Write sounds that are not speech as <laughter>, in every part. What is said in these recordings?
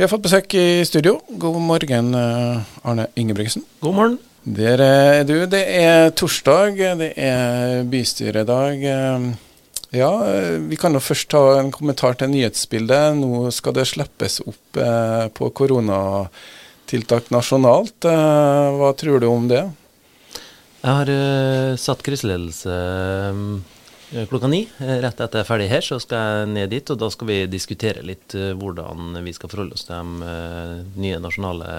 Vi har fått besøk i studio. God morgen, Arne Ingebrigtsen. God morgen. Der er du. Det er torsdag, det er bystyredag. Ja, vi kan jo først ta en kommentar til nyhetsbildet. Nå skal det slippes opp på koronatiltak nasjonalt. Hva tror du om det? Jeg har uh, satt kriseledelse klokka ni. Rett etter jeg er ferdig her, så skal jeg ned dit. Og da skal vi diskutere litt uh, hvordan vi skal forholde oss til de nye nasjonale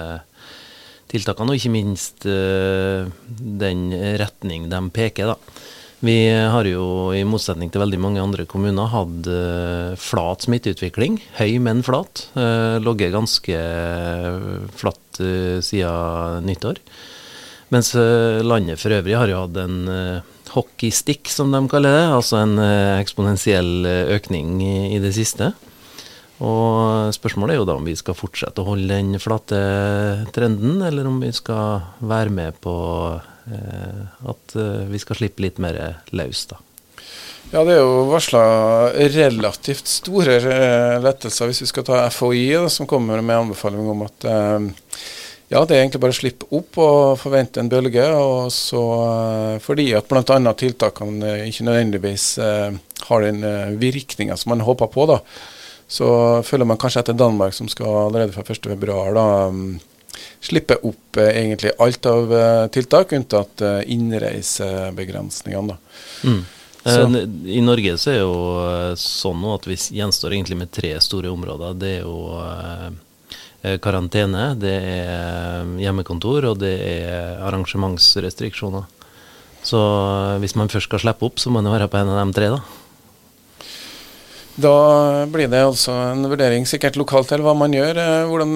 tiltakene. Og ikke minst den retning de peker, da. Vi har jo, i motsetning til veldig mange andre kommuner, hatt flat smitteutvikling. Høy, men flat. Ligget ganske flatt siden nyttår. Mens eh, landet for øvrig har jo hatt en hockeystick, som de kaller det. Altså en uh, eksponentiell økning i, det siste. Og spørsmålet er jo da om vi skal fortsette å holde den flate trenden, eller om vi skal være med på uh, at vi skal slippe litt mer løs, da. Ja, det er jo varsla relativt store lettelser, hvis vi skal ta FHI, som kommer med anbefaling om at ja, det er egentlig bare å slippe opp og forvente en bølge. og så eh, Fordi at bl.a. tiltakene ikke nødvendigvis eh, har den eh, virkninga som man håper på. da, Så følger man kanskje etter Danmark, som skal allerede fra 1.2 um, slippe opp eh, egentlig alt av eh, tiltak, unntatt eh, innreisebegrensningene. Mm. I Norge så er jo sånn at vi gjenstår egentlig med tre store områder. Det er jo Eh, karantene, det er eh, hjemmekontor, og det er arrangementsrestriksjoner. Så eh, hvis man først skal slippe opp, så må man være på en av de tre, da. Da blir det altså en vurdering sikkert lokalt til hva man gjør. Hvordan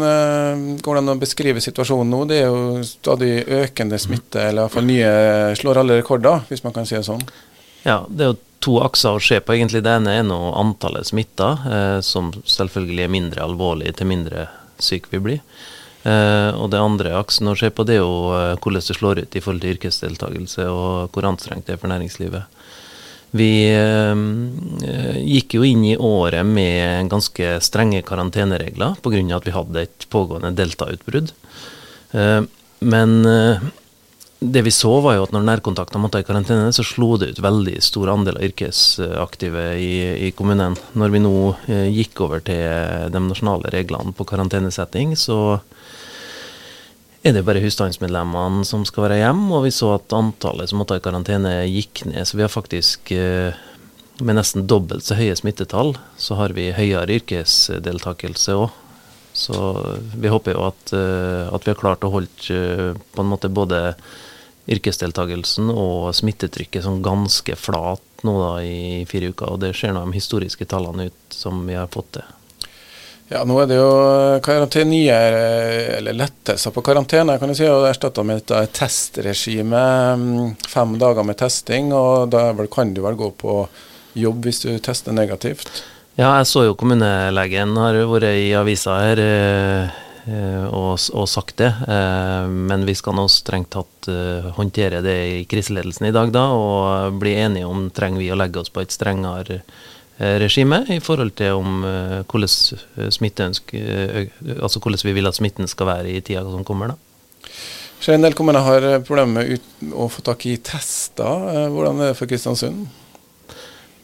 går det an å beskrive situasjonen nå? Det er jo stadig økende smitte, eller iallfall nye slår alle rekorder, hvis man kan si det sånn. Ja, det er jo to akser å se på. egentlig. Det ene er nå antallet smitta, eh, som selvfølgelig er mindre alvorlig til mindre syk vi blir. Uh, og det andre aksen å se på, det er jo uh, hvordan det slår ut i forhold til yrkesdeltakelse, og hvor anstrengt det er for næringslivet. Vi uh, gikk jo inn i året med ganske strenge karanteneregler pga. at vi hadde et pågående deltautbrudd. men det vi så, var jo at når nærkontaktene måtte i karantene, så slo det ut veldig stor andel av yrkesaktive i, i kommunen. Når vi nå eh, gikk over til de nasjonale reglene på karantenesetting, så er det bare husstandsmedlemmene som skal være hjemme, og vi så at antallet som måtte i karantene, gikk ned. Så vi har faktisk eh, med nesten dobbelt så høye smittetall, så har vi høyere yrkesdeltakelse òg. Så vi håper jo at, eh, at vi har klart å holde eh, på en måte både yrkesdeltakelsen og smittetrykket sånn ganske flat nå da i fire uker. Og det ser nå de historiske tallene ut som vi har fått til. Ja, nå er det jo karantene, eller lettelser på karantene, kan du si, og erstatta med et testregime. Mm, fem dager med testing, og da kan du vel gå på jobb hvis du tester negativt? Ja, jeg så jo kommunelegen har vært i avisa her eh, Eh, og, og, sagt det. Eh, men vi skal nå strengt tatt håndtere det i kriseledelsen i dag, da, og bli enige om trenger vi å legge oss på et strengere regime i forhold til om hvordan, altså hvordan vi vil at smitten skal være i tida som kommer. da. Så en del kommuner har problemer med å få tak i tester. Hvordan er det for Kristiansund?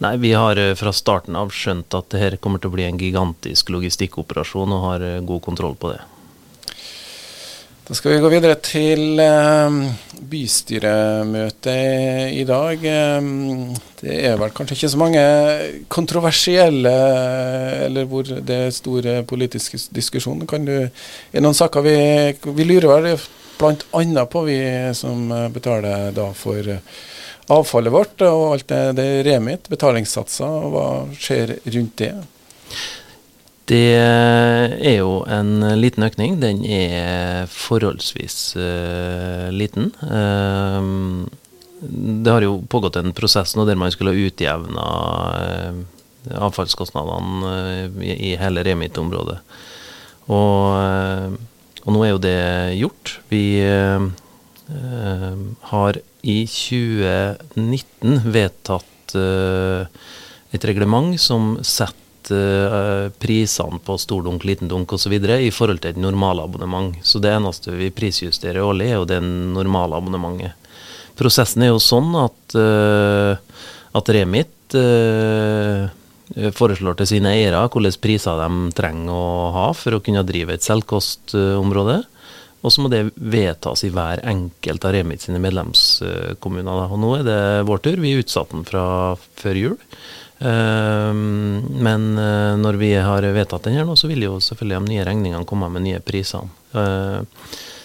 Nei, Vi har fra starten av skjønt at dette kommer til å bli en gigantisk logistikkoperasjon, og har god kontroll på det. Da skal vi gå videre til eh, bystyremøtet i dag. Eh, det er vel kanskje ikke så mange kontroversielle eller hvor det er store politiske diskusjoner. Kan du, er noen saker vi, vi lurer vel bl.a. på, vi som betaler da for avfallet vårt og alt det, det remit, betalingssatser. Hva skjer rundt det? Det er jo en liten økning. Den er forholdsvis uh, liten. Uh, det har jo pågått en prosess nå der man skulle ha utjevna uh, avfallskostnadene i, i, hele Remit-området. Og, og, nå er jo det gjort. Vi har i 2019 vedtatt et reglement som setter uh, prisene på stor dunk, liten dunk osv. i forhold til et normalabonnement. Så det eneste vi prisjusterer årlig, er jo det normale abonnementet. Prosessen er jo sånn at, at Remit foreslår til sine eiere hvilke priser de trenger å ha for å kunne drive et selvkostområde. Og så må det vedtas i hver enkelt av Remit sine medlemskommuner. Og nå er det vår tur. Vi utsatte den fra før jul. Ehm, men eh, når vi har vedtatt den her nå, så vil jo selvfølgelig de nye regningene komme med nye priser. Ehm,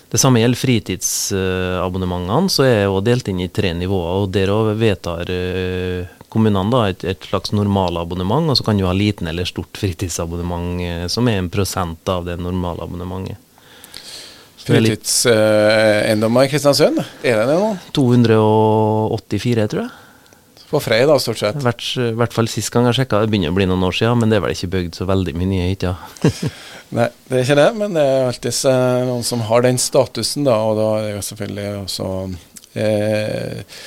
det samme gjelder fritidsabonnementene, så er jo delt inn i tre nivåer. og Der òg vedtar eh, kommunene da et, et slags normalabonnement, og så kan du ha liten eller stort fritidsabonnement, eh, som er en prosent av det normalabonnementet. Fritidseiendommer i Kristiansund, er det det nå? 284, tror jeg. På Frei, da, stort sett? I hvert fall sist gang jeg sjekka. Det begynner å bli noen år siden, men det er vel ikke bygd så veldig mye nye hytter. <laughs> Nei, det er ikke det, men det er alltid noen som har den statusen, da. Og da er det jo selvfølgelig også eh,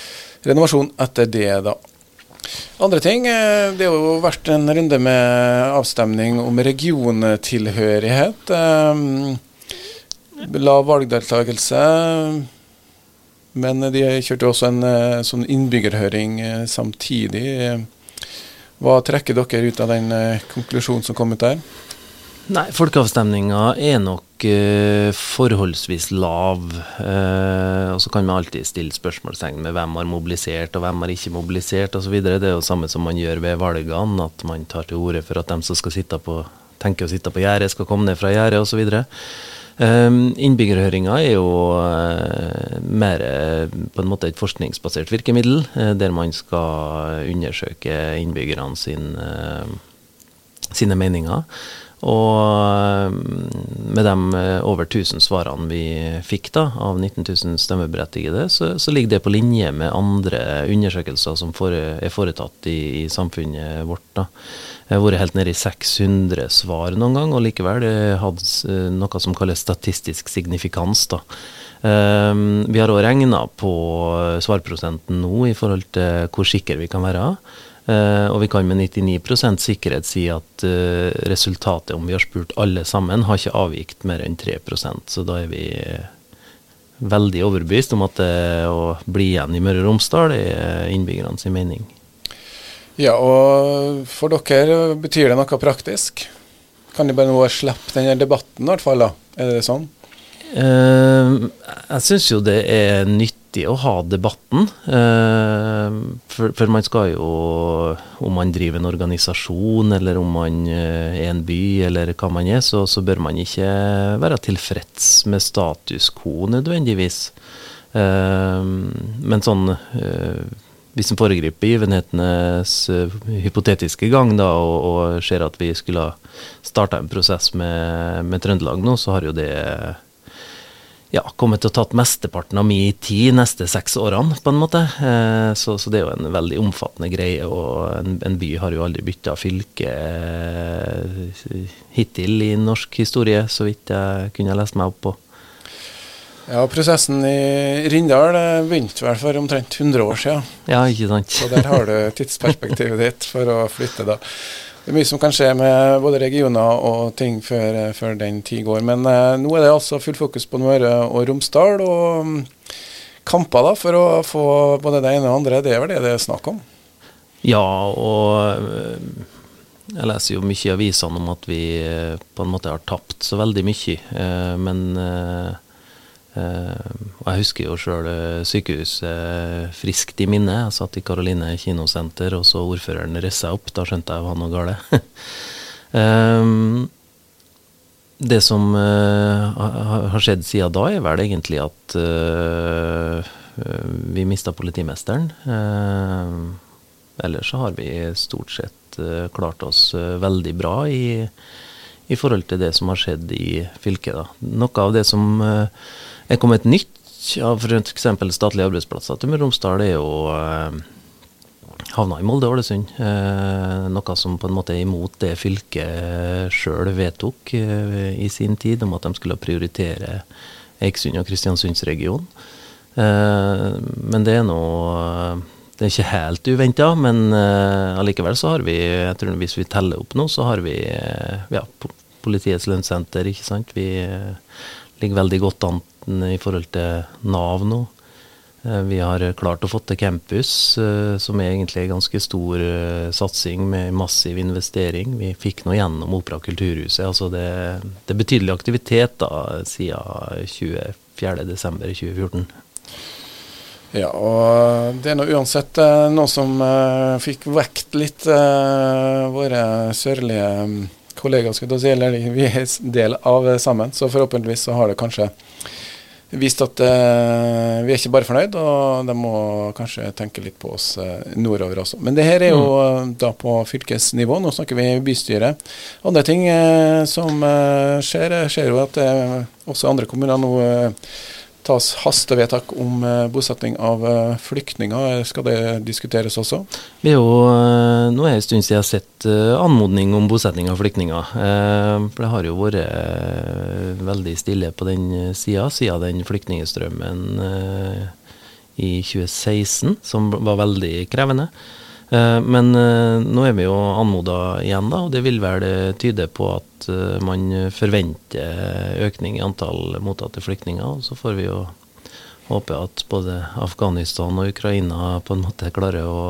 renovasjon etter det, da. Andre ting. Eh, det har jo vært en runde med avstemning om regiontilhørighet. Eh, lav valgdeltakelse. Men de kjørte også en eh, sånn innbyggerhøring eh, samtidig. Hva trekker dere ut av den eh, konklusjonen som kom ut der? Nei, Folkeavstemninga er nok eh, forholdsvis lav. Eh, og så kan man alltid stille spørsmålstegn med hvem har mobilisert og hvem har ikke mobilisert osv. Det er jo samme som man gjør ved valgene, at man tar til orde for at de som skal sitte på, tenker å sitte på gjerdet, skal komme ned fra gjerdet osv. Um, Innbyggerhøringa er jo uh, mer uh, på en måte et forskningsbasert virkemiddel, uh, der man skal undersøke innbyggerne sin, sine meninger. Og med de over 1000 svarene vi fikk da, av 19 000 stemmeberettigede, så, så, ligger det på linje med andre undersøkelser som for, er foretatt i, i samfunnet vårt. da. Jeg har vært helt nede i 600 svar noen gang, og likevel hadde eh, noe som kalles statistisk signifikans. da. Um, vi har òg regna på svarprosenten nå i forhold til hvor sikre vi kan være. Uh, og vi kan med 99 sikkerhet si at uh, resultatet, om vi har spurt alle sammen, har ikke avvikt mer enn 3% Så da er vi veldig overbevist om at det å bli igjen i Møre og Romsdal er innbyggerne sin mening. Ja, og for dere betyr det noe praktisk? Kan de bare nå slippe denne debatten, i hvert fall? da? Er det sånn? Uh, jeg syns jo det er nyttig å ha debatten. Uh, for, for, man skal jo, om man driver en organisasjon, eller om man uh, er en by, eller hva man er, så, så, bør man ikke være tilfreds med status quo nødvendigvis. men sånn hvis en foregriper begivenhetenes uh, hypotetiske gang da, og, og, ser at vi skulle ha starta en prosess med, med, Trøndelag nå, så har jo det ja, kommet til å tatt mesteparten av min tid neste seks årene, på en måte. Uh, så, så, det er jo en veldig omfattende greie, og en, en by har jo aldri bytta fylke uh, hittil i norsk historie, så vidt jeg kunne lest meg opp på. Ja, prosessen i Rindal eh, begynte vel for omtrent 100 år siden. Ja, ikke sant. Så der har du tidsperspektivet ditt for å flytte, da. Det er mye som kan skje med både regioner og ting før, eh, før den tid går. Men eh, nå er det altså full fokus på Møre og Romsdal, og um, kamper da for å få både det ene og det andre. Det er vel det det er snakk om? Ja, og eh, jeg leser jo mye i avisene om at vi på en måte har tapt så veldig mye. Men og jeg husker jo sjøl uh, sykehuset friskt i minne. Jeg satt i Karoline kinosenter og så ordføreren reise opp. Da skjønte jeg var noe galt. <laughs> det som har skjedd siden da, er vel egentlig at vi mista politimesteren. ellers så har vi stort sett klart oss veldig bra i, i, forhold til det som har skjedd i fylket. Da. Noe av det som er kommet nytt av f.eks. statlige arbeidsplasser til Møre og Romsdal, er jo eh, havna i Molde og Ålesund. Eh, noe som på en måte er imot det fylket sjøl vedtok eh, i sin tid, om at de skulle prioritere Eiksund og Kristiansundsregionen. Eh, men det er nå det er ikke helt uventa, men uh, allikevel så har vi jeg tror Hvis vi teller opp nå, så har vi ja, Politiets lønnssenter, ikke sant. Vi ligger veldig godt an i forhold til Nav nå. Vi har klart å få til campus, som er egentlig en ganske stor satsing med massiv investering. Vi fikk nå gjennom Opera kulturhuset. altså Det, det er betydelig aktivitet da siden 24.12.2014. Ja, og det er nå uansett eh, noe som fikk vekt litt våre sørlige mm, kollegaer, skal si, eller vi er del av sammen. Så forhåpentligvis så har det kanskje vist at uh, vi er ikke bare fornøyd, og de må kanskje tenke litt på oss nordover også. Men det her er jo mm. da på fylkesnivå, nå snakker vi bystyret. Andre ting som skjer, skjer jo at det også andre kommuner nå tas hastevedtak om uh, bosetting av uh, flyktninger. Skal det diskuteres også? Det jo, nå er det en stund siden jeg har sett anmodning om bosetting av flyktninger. for det har jo vært veldig stille på den sida, siden den flyktningstrømmen i 2016, som var veldig krevende. Eh, men eh, nå er vi jo anmoda igjen, da, og det vil vel tyde på at eh, man forventer økning i antall mottatte flyktninger. og Så får vi jo håpe at både Afghanistan og Ukraina på en måte klarer å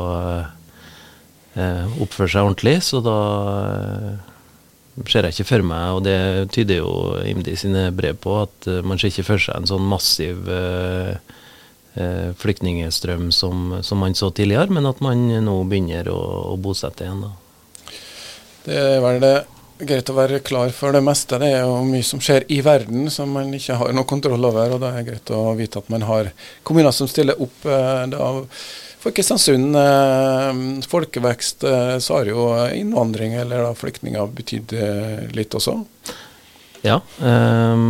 oppføre seg ordentlig. Så da ser jeg ikke for meg, og det tyder jo IMDi sine brev på, at man ser ikke for seg en sånn massiv eh, flyktningstrøm som, som, man så tidligere, men at man nå begynner å, å bosette igjen. Da. Det er vel det greit å være klar for det meste. Det er jo mye som skjer i verden som man ikke har noe kontroll over. og Det er greit å vite at man har kommuner som stiller opp. Eh, da for Kristiansund eh, folkevekst, eh, så har jo innvandring eller da flyktninger betydd eh, litt også? Ja. Eh,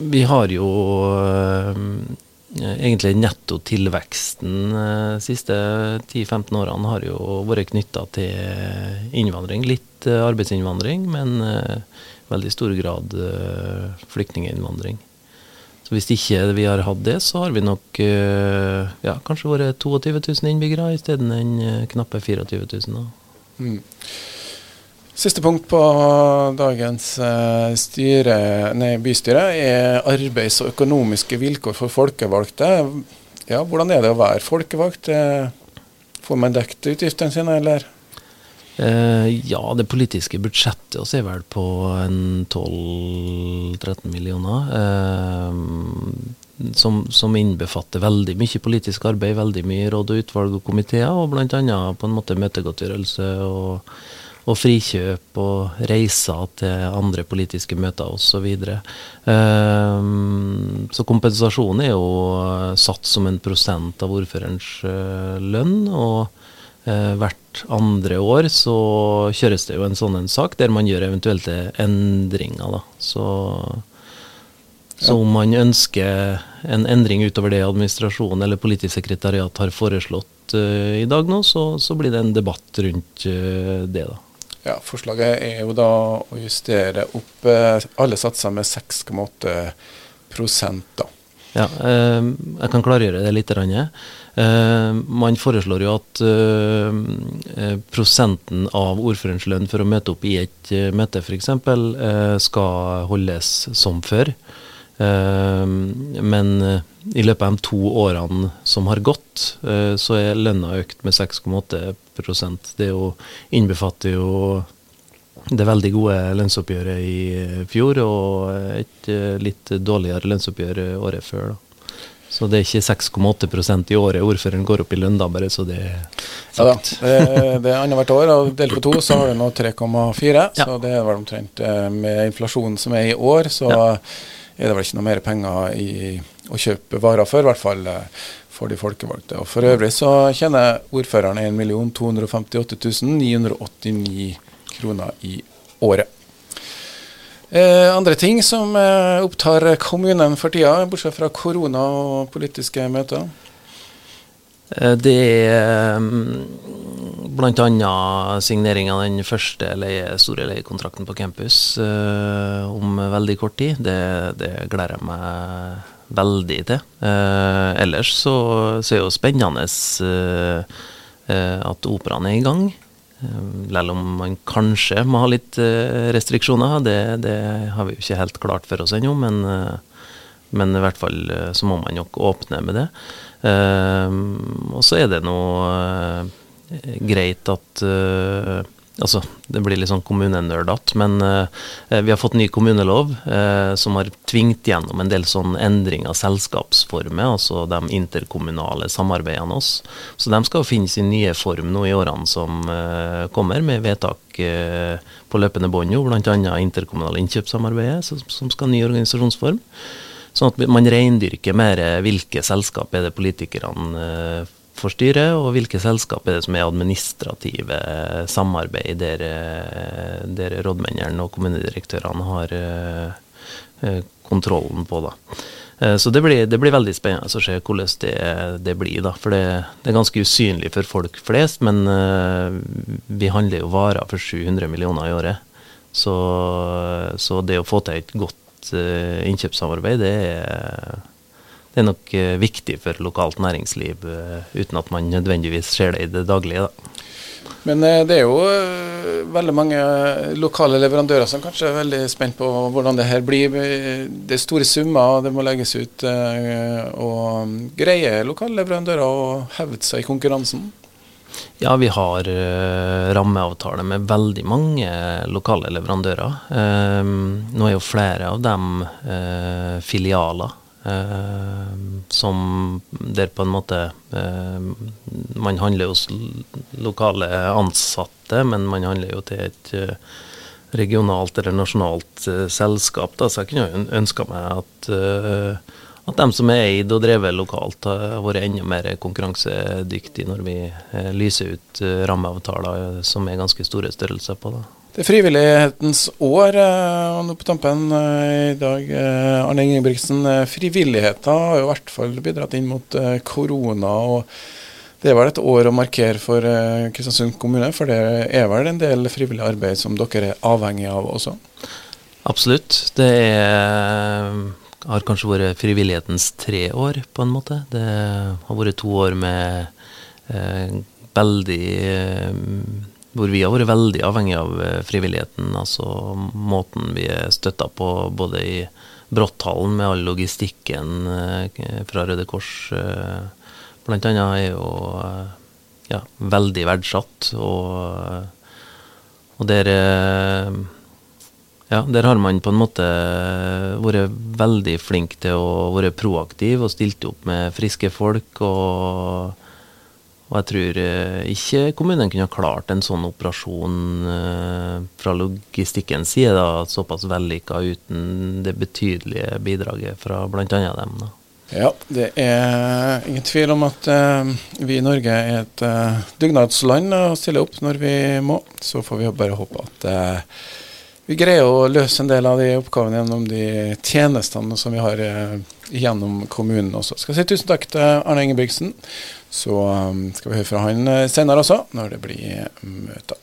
vi har jo um, Eh, egentlig nettotilveksten de eh, siste 10-15 årene har jo vært knytta til innvandring. Litt eh, arbeidsinnvandring, men i veldig stor grad flyktninginnvandring. Så Hvis ikke vi har hatt det, så har vi nok ja, kanskje vært 22 000 innbyggere isteden knappe 24 000. Mm. Siste punkt på dagens uh, styre, nei, bystyre er arbeids- og økonomiske vilkår for folkevalgte. Ja, Hvordan er det å være folkevalgt? Eh, får man dekket utgiftene sine, eller? Uh, ja, det politiske budsjettet oss er vel på 12-13 millioner. Som, som, innbefatter veldig mye politisk arbeid, veldig mye råd og utvalg og komiteer, og bl.a. på en måte møtegodtgjørelse og og frikjøp og reiser til andre politiske møter osv. Så, um, så kompensasjonen er jo satt som en prosent av ordførerens uh, lønn. og uh, hvert andre år så kjøres det jo en sånn en sak der man gjør eventuelle endringer. Da. Så, så om man ønsker en endring utover det administrasjonen eller politisk sekretariat har foreslått uh, i dag nå, så, så, blir det en debatt rundt det. da. Ja, Forslaget er jo da å justere opp eh, alle satser med 6,8 da. Ja, eh, jeg kan klargjøre det litt. Eh, man foreslår jo at eh, eh, prosenten av ordførerens lønn for å møte opp i et eh, møte f.eks. Skal holdes som før. men i løpet av de to årene som har gått, så er lønna økt med 6,8 det jo, innbefatter jo det veldig gode lønnsoppgjøret i fjor og et eh, litt dårligere lønnsoppgjør året før. Da. Så det er ikke 6,8% i året ordføreren går opp i lønn, da, bare så det er sagt. Ja da, det, det er annethvert år, og delt på to så har du nå 3,4. Ja. Så det er vel omtrent eh, med inflasjonen som er i år, så ja. er det vel ikke noe mer penger i, å kjøpe varer for, i hvert fall eh, for de folkevalgte. Og For øvrig så tjener ordføreren 1 258 989 kroner i året. Eh, andre ting som eh, opptar kommunen for tida, bortsett fra korona og politiske møter? Eh, det er um, bl.a. signering av den første leie, store leiekontrakten på campus eh, om veldig kort tid. Det, det gleder jeg meg veldig til. Eh, ellers så, så er det jo spennende eh, eh, at operaen er i gang. Selv om man kanskje må ha litt restriksjoner, det, det har vi jo ikke helt klart for oss ennå. Men, men, i hvert fall så må man nok åpne med det. Og så er det noe greit at Altså, det blir litt sånn kommunenerdete, men uh, vi har fått ny kommunelov uh, som har tvingt gjennom en del sånn endring av selskapsformer, altså de interkommunale samarbeidene oss. Så de skal finne sin nye form nå i årene som uh, kommer, med vedtak på løpende bånd, bl.a. interkommunale innkjøpssamarbeidet, som, som skal ha ny organisasjonsform. Sånn at man reindyrker mer hvilke selskap er det politikerne for styret, og hvilke selskap er det som er administrative samarbeid der, eh, der rådmennene og kommunedirektørene har eh, eh, kontrollen på. da. Så det blir, det blir, veldig spennende å se hvordan det, det blir. da, For det, det, er ganske usynlig for folk flest, men vi handler jo varer for 700 millioner i året. Så, så det å få til et godt innkjøpssamarbeid, det er det er nok eh, viktig for lokalt næringsliv, eh, uten at man nødvendigvis ser det i det daglige. Da. Men eh, det er jo veldig mange lokale leverandører som kanskje er veldig spent på hvordan det her blir. Det er store summer, det må legges ut. Og greier lokale leverandører å hevde seg i konkurransen? Ja, vi har rammeavtale med veldig mange lokale leverandører. nå er jo flere av dem filialer Uh, som der på en måte uh, Man handler hos lokale ansatte, men man handler jo til et uh, regionalt eller nasjonalt selskap. Da. Så jeg kunne ønska meg at, at de som er eid og drevet lokalt, har vært enda mer konkurransedyktige når vi lyser ut rammeavtaler som er ganske store størrelser på. det. Det er frivillighetens år, eh, og nå på tampen eh, i dag, eh, Arne Ingebrigtsen. Frivilligheten har jo i hvert fall bidratt inn mot korona. og Det er vel et år å markere for Kristiansund kommune, for det er vel en del frivillig arbeid som dere er avhengig av også? Absolutt. Det er, har kanskje vært frivillighetens tre år, på en måte. Det har vært to år med eh, veldig eh, hvor vi har vært veldig avhengig av eh, frivilligheten. Altså måten vi er støtta på både i Brotthallen med all logistikken eh, fra Røde Kors bl.a. blant annet, er jo ja, veldig verdsatt. Og, og der ja, der har man på en måte vært veldig flink til å være proaktiv og stilt opp med friske folk. og og jeg tror eh, ikke kommunen kunne ha klart en sånn operasjon eh, fra logistikkens side, da, såpass vellykka uten det betydelige bidraget fra bl.a. dem. Da. Ja, det er ingen tvil om at uh, vi i Norge er et uh, dugnadsland og stiller opp når vi må. Så får vi bare håpe at uh, vi greier å løse en del av de oppgavene gjennom de tjenestene som vi har gjennom kommunen også. Skal si tusen takk til Arne Ingebrigtsen. Så um, skal vi høre fra han eh, senere også, når det blir møter.